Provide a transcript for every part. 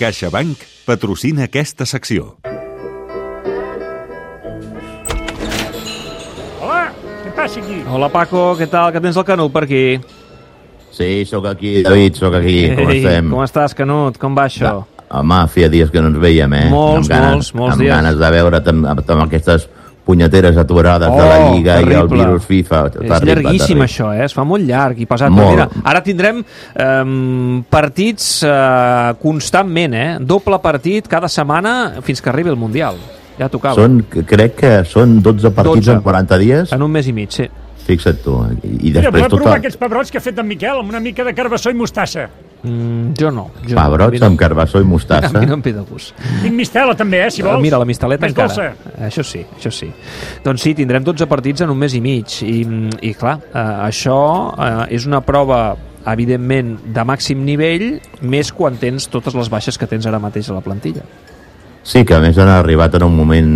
CaixaBank patrocina aquesta secció. Hola, què passa aquí? Hola Paco, què tal? Que tens el Canut per aquí? Sí, sóc aquí, David, sóc aquí. Com Ei, estem? Com estàs, Canut? Com va això? Da, home, feia dies que no ens veiem, eh? Molts, amb ganes, molts, molts amb dies. ganes de veure't amb, amb, amb aquestes punyeteres aturades de la Oh, Lliga i el terrible. virus FIFA. És llarguíssim, això, eh? Es fa molt llarg i pesat. Molt. Mira, ara tindrem eh, partits eh, constantment, eh? Doble partit cada setmana fins que arribi el Mundial. Ja tocava. Són, crec que són 12 partits 12. en 40 dies. En un mes i mig, sí. Fixa't tu. I, i Mira, després volem provar tota... aquests pebrots que ha fet en Miquel amb una mica de carbassó i mostassa. Mm, jo no. Jo no. Pebrots Mira, amb carbassó i mostassa. A mi no em ve de gust. Tinc mistela també, eh, si vols. Ah, Mira, la mistaleta Més encara. dolça. Això sí, això sí. Doncs sí, tindrem 12 partits en un mes i mig. I, i clar, eh, això eh, és una prova evidentment de màxim nivell més quan tens totes les baixes que tens ara mateix a la plantilla. Sí, que a més han arribat en un moment...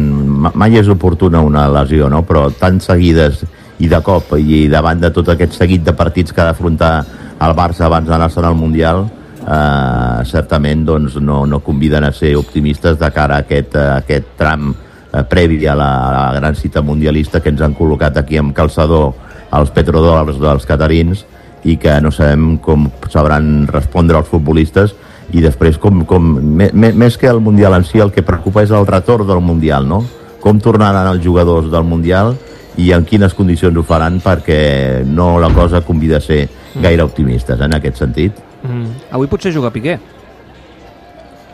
ma- Mai és oportuna una lesió, no? Però tan seguides i de cop i davant de tot aquest seguit de partits que ha d'afrontar el Barça abans d'anar-se'n al Mundial eh, certament doncs, no, no conviden a ser optimistes de cara a aquest, a aquest tram eh, previ a la, a la gran cita mundialista que ens han col·locat aquí amb calçador els petrodòlars dels catarins i que no sabem com sabran respondre els futbolistes i després com, com me, més que el Mundial en si el que preocupa és el retorn del Mundial no? com tornaran els jugadors del Mundial i en quines condicions ho faran perquè no la cosa convida a ser gaire optimistes en aquest sentit Mm. Avui potser juga Piqué.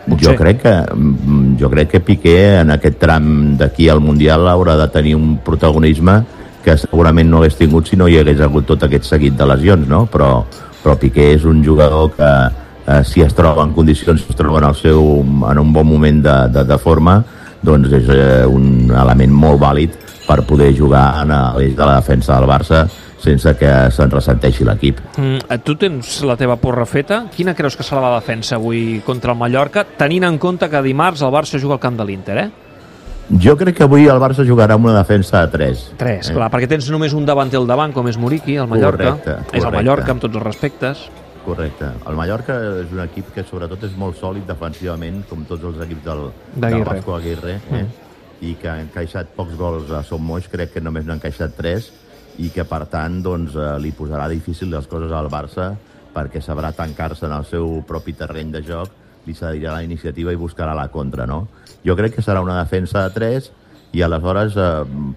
jo Potser. crec que mm, jo crec que Piqué en aquest tram d'aquí al Mundial haurà de tenir un protagonisme que segurament no hagués tingut si no hi hagués hagut tot aquest seguit de lesions, no? Però, però Piqué és un jugador que eh, si es troba en condicions, si es troba en, el seu, en un bon moment de, de, de forma, doncs és eh, un element molt vàlid per poder jugar en l'eix de la defensa del Barça sense que se'n ressenteixi l'equip. Mm, eh, tu tens la teva porra feta. Quina creus que serà la defensa avui contra el Mallorca, tenint en compte que dimarts el Barça juga al camp de l'Inter, eh? Jo crec que avui el Barça jugarà amb una defensa a 3. Tres, clar, perquè tens només un davanter al davant, com és Muriqui, el Mallorca. Correcte, És el correcte. Mallorca, amb tots els respectes. Correcte. El Mallorca és un equip que sobretot és molt sòlid defensivament, com tots els equips del, del D'Aguirre. Vasco Aguirre, eh? i que han encaixat pocs gols a Som Moix, crec que només n'han encaixat 3, i que per tant doncs, eh, li posarà difícil les coses al Barça perquè sabrà tancar-se en el seu propi terreny de joc, li cedirà la iniciativa i buscarà la contra, no? Jo crec que serà una defensa de 3 i aleshores eh,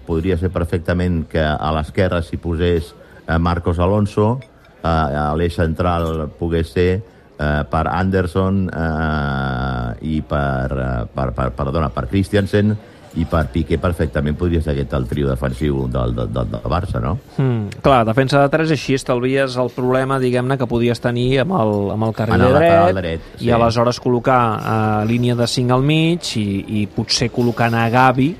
podria ser perfectament que a l'esquerra s'hi posés eh, Marcos Alonso, eh, a l'eix central pogués ser eh, per Anderson eh, i per, eh, per, per, perdona, per Christiansen i per Piqué perfectament podria ser aquest el trio defensiu del, del, del, del Barça, no? Mm, clar, defensa de 3, així estalvies el problema, diguem-ne, que podies tenir amb el, amb el carril En el dret, dret, sí. i aleshores col·locar eh, línia de 5 al mig i, i potser col·locant a Gavi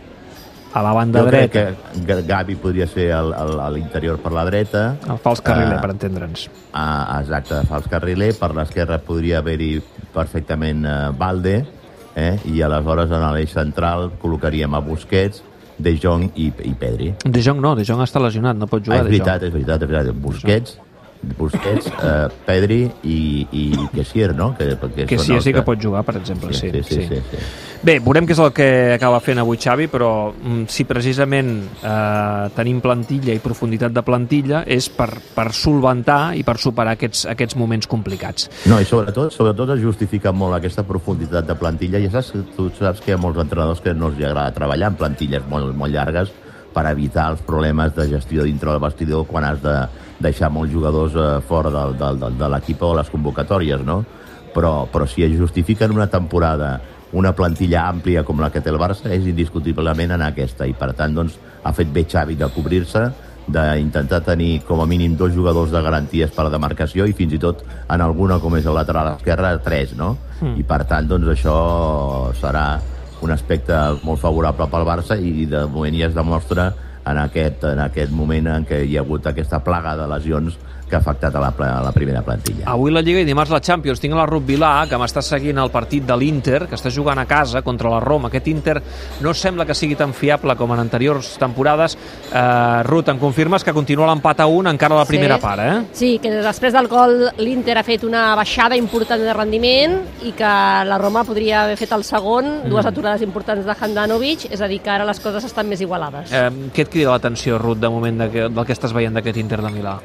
a la banda jo dreta. crec que Gavi podria ser al- al- a l'interior per la dreta. El fals carriler, Eh, per entendre'ns. Ah, exacte, fals carriler. Per l'esquerra podria haver-hi perfectament eh, Valde, eh? i aleshores en l'eix central col·locaríem a Busquets, De Jong i, i Pedri. De Jong no, De Jong està lesionat, no pot Ah, jugar és De Jong. veritat, és veritat, és veritat. Busquets, Busquets, eh, Pedri i, i Kessier, no? Que, Que són sí, sí que pot jugar, per exemple. Sí, sí, sí, sí, sí. Bé, veurem què és el que acaba fent avui Xavi, però mm, si precisament eh, tenim plantilla i profunditat de plantilla és per, per solventar i per superar aquests, aquests moments complicats. No, i sobretot, sobretot es justifica molt aquesta profunditat de plantilla. Ja saps, tu saps que hi ha molts entrenadors que no els agrada treballar en plantilles molt, molt llargues per evitar els problemes de gestió dintre del vestidor quan has de deixar molts jugadors eh, fora del, del, del, de l'equip o les convocatòries, no? Però, però si es justifica en una temporada una plantilla àmplia com la que té el Barça és indiscutiblement en aquesta i per tant doncs, ha fet bé Xavi de cobrir-se d'intentar tenir com a mínim dos jugadors de garanties per a demarcació i fins i tot en alguna com és el lateral esquerre tres, no? Mm. I per tant doncs això serà un aspecte molt favorable pel Barça i de moment ja es demostra en aquest, en aquest moment en què hi ha hagut aquesta plaga de lesions que ha afectat a la, a la primera plantilla. Avui la Lliga i dimarts la Champions. Tinc la Ruth Vilà, que m'està seguint el partit de l'Inter, que està jugant a casa contra la Roma. Aquest Inter no sembla que sigui tan fiable com en anteriors temporades. Uh, Ruth, em confirmes que continua l'empat a un encara a la primera Sí. part, eh? Sí, que després del gol l'Inter ha fet una baixada important de rendiment i que la Roma podria haver fet el segon, Mm. dues aturades importants de Handanovic, és a dir, que ara les coses estan més igualades. Eh, què crida l'atenció, Ruth, de moment de que, del que estàs veient d'aquest Inter de Milà?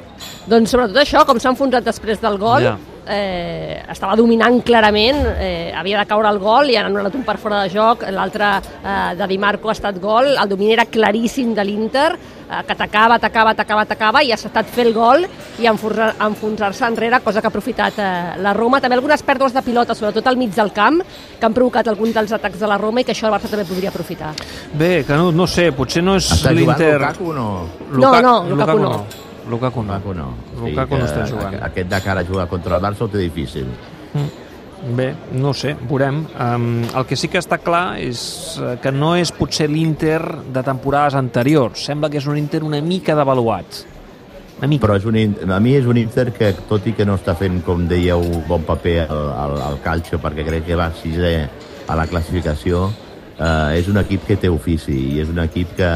Doncs sobretot això, com s'ha enfonsat després del gol, Ja. eh, estava dominant clarament, eh, havia de caure el gol i han anul·lat un per fora de joc, l'altre eh, de Di Marco ha estat gol, el domini era claríssim de l'Inter, que atacava, atacava, atacava, atacava i ha estat fer el gol i enfonsar-se enrere, cosa que ha aprofitat eh, la Roma. També algunes pèrdues de pilota, sobretot al mig del camp, que han provocat alguns dels atacs de la Roma i que això el Barça també podria aprofitar. Bé, Canut, no sé, potser no és Està jugant l'Inter... Lukaku no? No, no, Lukaku no. Lukaku no. Lukaku no. Lukaku no que està jugant. aqu- Aquest de cara a jugar contra el Barça ho té difícil. Bé, no sé, veurem. Um, el que sí que està clar és eh, que no és potser l'Inter de temporades anteriors. Sembla que és un Inter una mica devaluat. Una mica. Però és un, a mi és un Inter que, tot i que no està fent, com dèieu, bon paper al, al, al calcio, perquè crec que va sisè a la classificació, eh, és un equip que té ofici i és un equip que,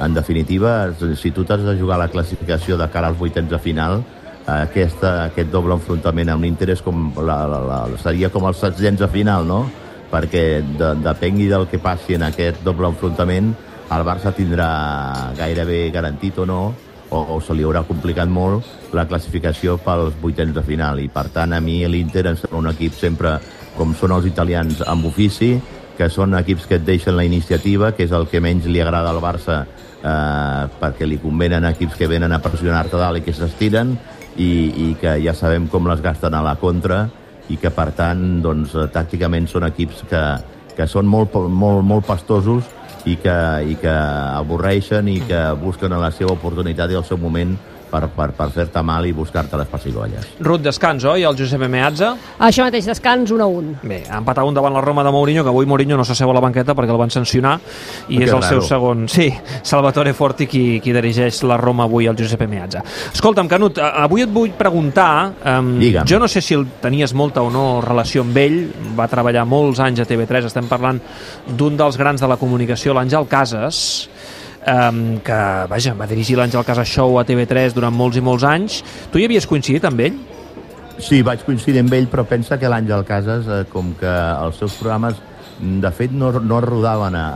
en definitiva, si tu t'has de jugar a la classificació de cara als vuitens de final, aquesta, aquest doble enfrontament amb l'Inter és com la, la, la, seria com els setzents de final, no? Perquè de, depengui del que passi en aquest doble enfrontament, el Barça tindrà gairebé garantit o no, o, o se li haurà complicat molt la classificació pels vuitens de final i per tant a mi l'Inter em sembla un equip sempre com són els italians amb ofici que són equips que et deixen la iniciativa que és el que menys li agrada al Barça eh, perquè li convenen equips que venen a pressionar-te dalt i que s'estiren i, i que ja sabem com les gasten a la contra i que per tant doncs, tàcticament són equips que, que són molt, molt, molt pastosos i que, i que avorreixen i que busquen la seva oportunitat i el seu moment per, per, per fer-te mal i buscar-te les pessigolles. Ruth, descans, oi? El Josep Meazza? Això mateix, descans 1 a 1. Bé, ha empatat un davant la Roma de Mourinho, que avui Mourinho no s'asseu a la banqueta perquè el van sancionar, i Que és el seu raro. segon... Sí, Salvatore Forti qui, qui dirigeix la Roma avui, el Giuseppe Meazza. Escolta'm, Canut, avui et vull preguntar... Um, Digue'm. jo no sé si el tenies molta o no relació amb ell, va treballar molts anys a TV3, estem parlant d'un dels grans de la comunicació, l'Àngel Casas, um, que, vaja, va dirigir l'Àngel Casas Show a TV3 durant molts i molts anys. Tu hi havies coincidit amb ell? Sí, vaig coincidir amb ell, però pensa que l'Àngel Casas, eh, com que els seus programes, mm, de fet, no, no rodaven a,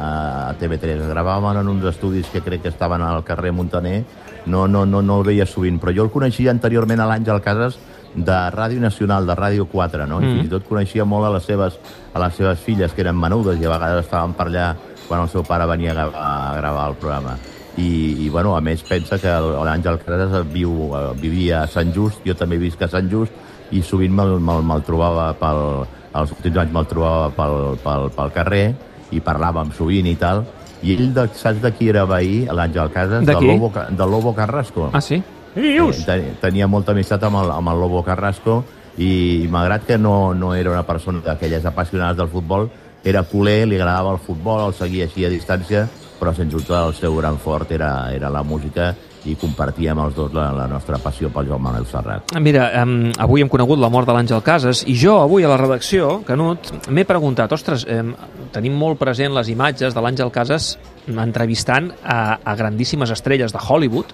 a TV3, es gravaven en uns estudis que crec que estaven al carrer Montaner, no, no, no, no el veia sovint, però jo el coneixia anteriorment a l'Àngel Casas de Ràdio Nacional, de Ràdio 4, no? I Mm. fins i tot coneixia molt a les seves, a les seves filles, que eren menudes, i a vegades estaven per allà quan el seu pare venia a, a gravar el programa. I, i bueno, a més pensa que el- l'Àngel Casas viu, eh, vivia a Sant Just, jo també visc a Sant Just, i sovint me'l me, me trobava pel, els últims anys me'l trobava pel, pel, pel carrer i parlàvem sovint i tal i ell, de, saps de qui era veí, l'Àngel Casas? De del qui? Lobo, del Lobo Carrasco. Ah, sí? Dius? Ten- Tenia molta amistat amb el, amb el Lobo Carrasco i, i malgrat que no, no era una persona d'aquelles apassionades del futbol, era culer, li agradava el futbol, el seguia així a distància, però sens dubte el seu gran fort era, era la música i compartíem els dos la, la nostra passió pel Joan Manuel Serrat. Mira, um, avui hem conegut la mort de l'Àngel Casas i jo avui a la redacció, Canut, m'he preguntat, ostres, um, tenim molt present les imatges de l'Àngel Casas entrevistant a, a grandíssimes estrelles de Hollywood,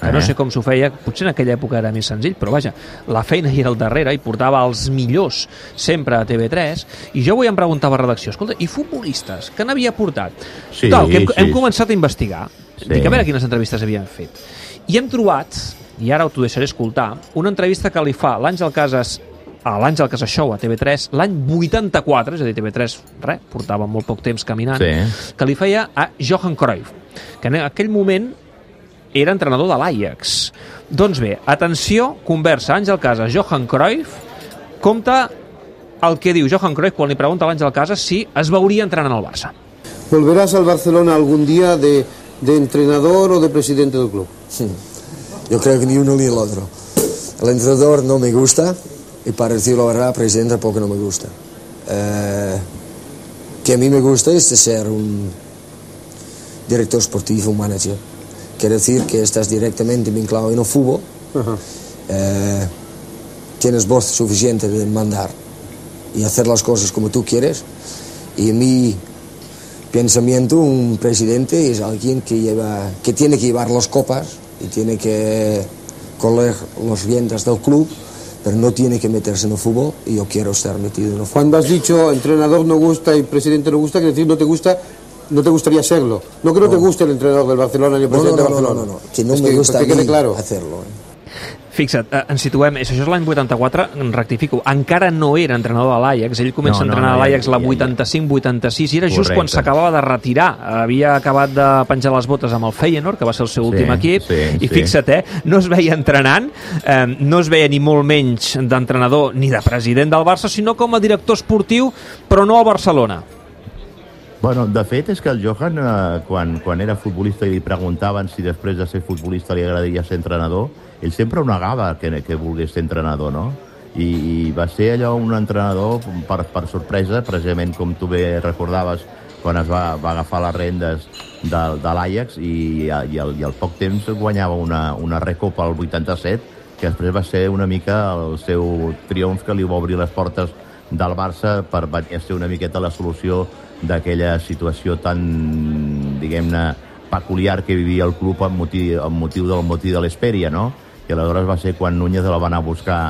que no Eh. sé com s'ho feia, potser en aquella època era més senzill, però vaja, la feina hi era al darrere i portava els millors sempre a TV3, i jo avui em preguntava a redacció, escolta, i futbolistes, que n'havia portat? Sí, Tal, que hem, sí. hem començat a investigar, Sí. dic, a veure quines entrevistes havien fet. I hem trobat, i ara t'ho deixaré escoltar, una entrevista que li fa l'Àngel Casas a l'Àngel Casas Show a TV3 l'any 84, és a dir, TV3 res, portava molt poc temps caminant, Sí. que li feia a Johan Cruyff, que en aquell moment era entrenador de l'Ajax. Doncs bé, atenció, conversa Àngel Casas, Johan Cruyff, compta el que diu Johan Cruyff quan li pregunta a l'Àngel Casas si es veuria entrenant al Barça. ¿Volverás al Barcelona algún día de, de entrenador o de presidente del club? Yo creo que ni uno ni el otro. El entrenador no me gusta y para decirlo la verdad, presidente tampoco no me gusta. Eh, que a mí me gusta es ser un director sportivo, un manager. Quiere decir que estás directamente vinculado en el fútbol eh, tienes voz suficiente de mandar y hacer las cosas como tú quieres. Y en mi pensamiento, un presidente es alguien que, lleva, que tiene que llevar las copas y tiene que coger los riendas del club, pero no tiene que meterse en el fútbol y yo quiero estar metido en el fútbol. Cuando has dicho entrenador no gusta y presidente no gusta, quiere decir no te gusta, no te gustaría serlo. No que no, te guste el entrenador del Barcelona ni el No, no, presidente no, del no, Barcelona. no, no, que no Es me gusta a que quede mí claro. hacerlo. eh. Fixa't, eh, ens situem, això és l'any 84, en rectifico, encara no era entrenador de l'Ajax, ell comença No, a no, entrenar no, a l'Ajax ja- la ja- ja. 85-86 i era just Correcte. quan s'acabava de retirar, havia acabat de penjar les botes amb el Feyenoord, que va ser el seu Sí, últim equip, sí, i sí. fixa't, eh, no es veia entrenant, eh, no es veia ni molt menys d'entrenador ni de president del Barça, sinó com a director esportiu, però no al Barcelona. Bueno, de fet és que el Johan, eh, quan, quan era futbolista i li preguntaven si després de ser futbolista li agradaria ser entrenador, ell sempre ho negava que, que volgués ser entrenador, no? I, i va ser allò un entrenador per, per sorpresa, precisament com tu bé recordaves, quan es va, va agafar les rendes de, de l'Ajax i, i, al, i al poc temps guanyava una, una recopa al 87, que després va ser una mica el seu triomf que li va obrir les portes del Barça per venir a ser una miqueta la solució d'aquella situació tan, diguem-ne, peculiar que vivia el club amb motiu, amb motiu del motí de l'Esperia, no? I aleshores va ser quan Núñez el va anar a buscar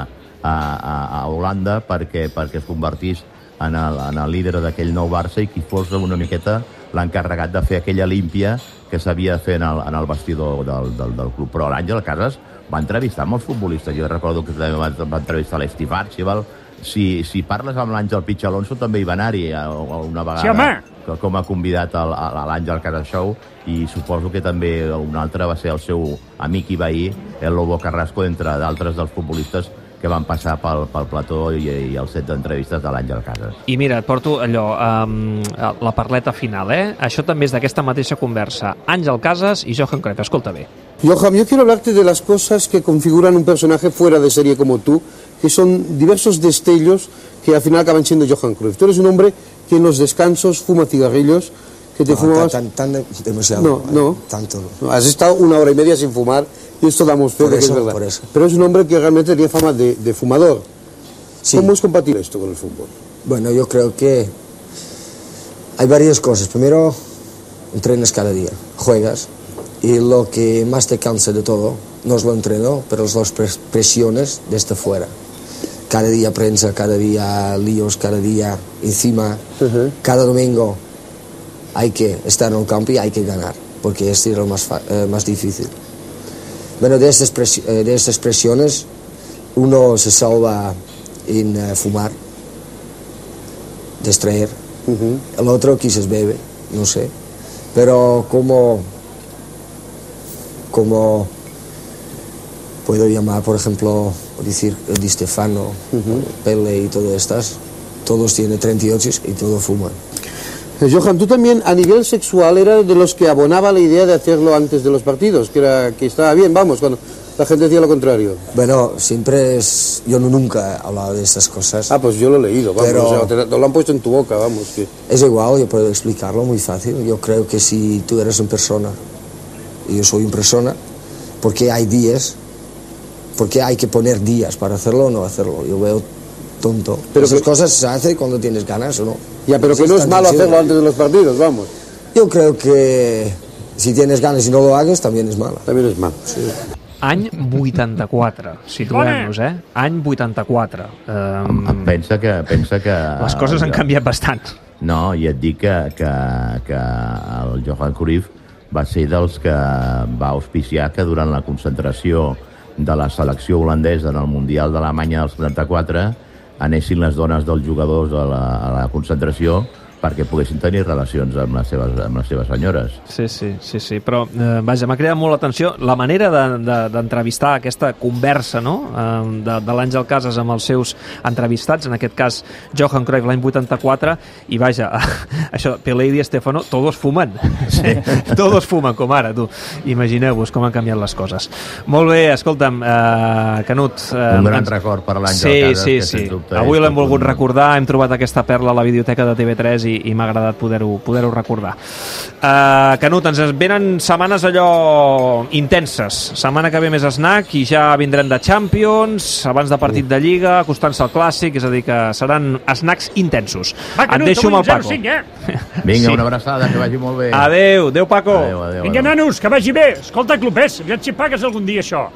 a, a, a Holanda perquè, perquè es convertís en el, en el líder d'aquell nou Barça i qui fos una miqueta l'encarregat de fer aquella límpia que s'havia de fer en el, en el vestidor del, del, del club. Però l'Àngel Casas va entrevistar molts futbolistes. Jo recordo que també va, va entrevistar l'Steve Archibald. Si, si parles amb l'Àngel Pitch Alonso també hi va anar-hi eh, una vegada Sí, home. que- com a convidat al- a, l'Àngel Casas Show i suposo que també un altre va ser el seu amic i veí, el Lobo Carrasco, entre d'altres dels futbolistes que van passar pel, pel plató i, i el set d'entrevistes de l'Àngel Casas. I mira, et porto allò, um, la parleta final, eh? Això també és d'aquesta mateixa conversa. Àngel Casas i Johan Cruyff, escolta bé. Johan, yo quiero hablarte de las cosas que configuran un personaje fuera de serie como tú, que son diversos destellos que al final acaban siendo Johan Cruyff. Tú eres un hombre que en los descansos fuma cigarrillos, que te No, fumabas... tan, tan, tan demasiado. No, no. Tanto no. Has estado una hora y media sin fumar y esto damos fe Por de que es verdad. por eso. Pero es un hombre que realmente tenía fama de, de fumador. Sí. ¿Cómo es compatible esto con el fútbol? Bueno, yo creo que hay varias cosas. Primero, entrenas cada día, juegas, y lo que más te cansa de todo no es lo entreno, pero es las pres- presiones desde fuera. Cada día prensa, cada día líos, cada día encima, cada domingo hay que estar en el campo y hay que ganar, porque es lo más, eh, más difícil. Bueno, de estas, eh, de estas presiones uno se salva en eh, fumar, distraer. El otro quizás bebe, no sé. Pero como, como puedo llamar, por ejemplo, decir Di Stefano, Pele y todas estas, todos tienen 38 y todos fuman. Eh, Johan, tú también a nivel sexual eras de los que abonaba la idea de hacerlo antes de los partidos, que, era, que estaba bien, vamos, cuando la gente decía lo contrario. Bueno, siempre es... Yo no- nunca he hablado de estas cosas. Ah, pues yo lo he leído, vamos, Pero- o sea, te, te lo han puesto en tu boca, vamos. Que... Es igual, yo puedo explicarlo muy fácil. Yo creo que si tú eres una persona yo soy una persona, porque hay días, porque hay que poner días para hacerlo o no hacerlo. Yo veo tonto. Pero Esas que- cosas se hacen cuando tienes ganas o no. Ya, pero Eso que no es malo hacerlo antes de los partidos, vamos. Yo creo que si tienes ganas y no lo hagas, también es malo. También es malo. Any 84, situem-nos, eh? Any 84. Um, Pensa que... Pensa que les coses han canviat bastant. No, i et dic que, que, que el Johan Cruyff va ser dels que va auspiciar que durant la concentració de la selecció holandesa en el Mundial d'Alemanya del 74 anessin les dones dels jugadors a la, a la concentració perquè poguessin tenir relacions amb les seves, amb les seves senyores. Sí, sí, sí, sí. però eh, vaja, m'ha cridat molt l'atenció la manera de- de- d'entrevistar de, aquesta conversa no? eh, de, de l'Àngel Casas amb els seus entrevistats, en aquest cas Johan Cruyff l'any 84, i vaja, això, Pelé i Di Stefano, todos fumen. Sí. todos fumen, com ara, tu. Imagineu-vos com han canviat les coses. Molt bé, escolta'm, eh, Canut... Eh, Un gran ens- record per l'Àngel sí, Casas, Sí, que sí, sens dubte Avui l'hem volgut un- recordar, hem trobat aquesta perla a la biblioteca de TV3 i, i m'ha agradat poder-ho poder recordar. Uh, Canut, ens venen setmanes allò intenses. Setmana que ve més snack i ja vindrem de Champions, abans de partit de Lliga, acostant-se al Clàssic, és a dir, que seran snacks intensos. Va, Et Canut, deixo amb el Paco. 0-5, eh? Vinga, Sí. una abraçada, que vagi molt bé. Adeu, adeu Paco. Adéu, adéu, Vinga, adéu. nanos, que vagi bé. Escolta, clubers, aviam si pagues algun dia això.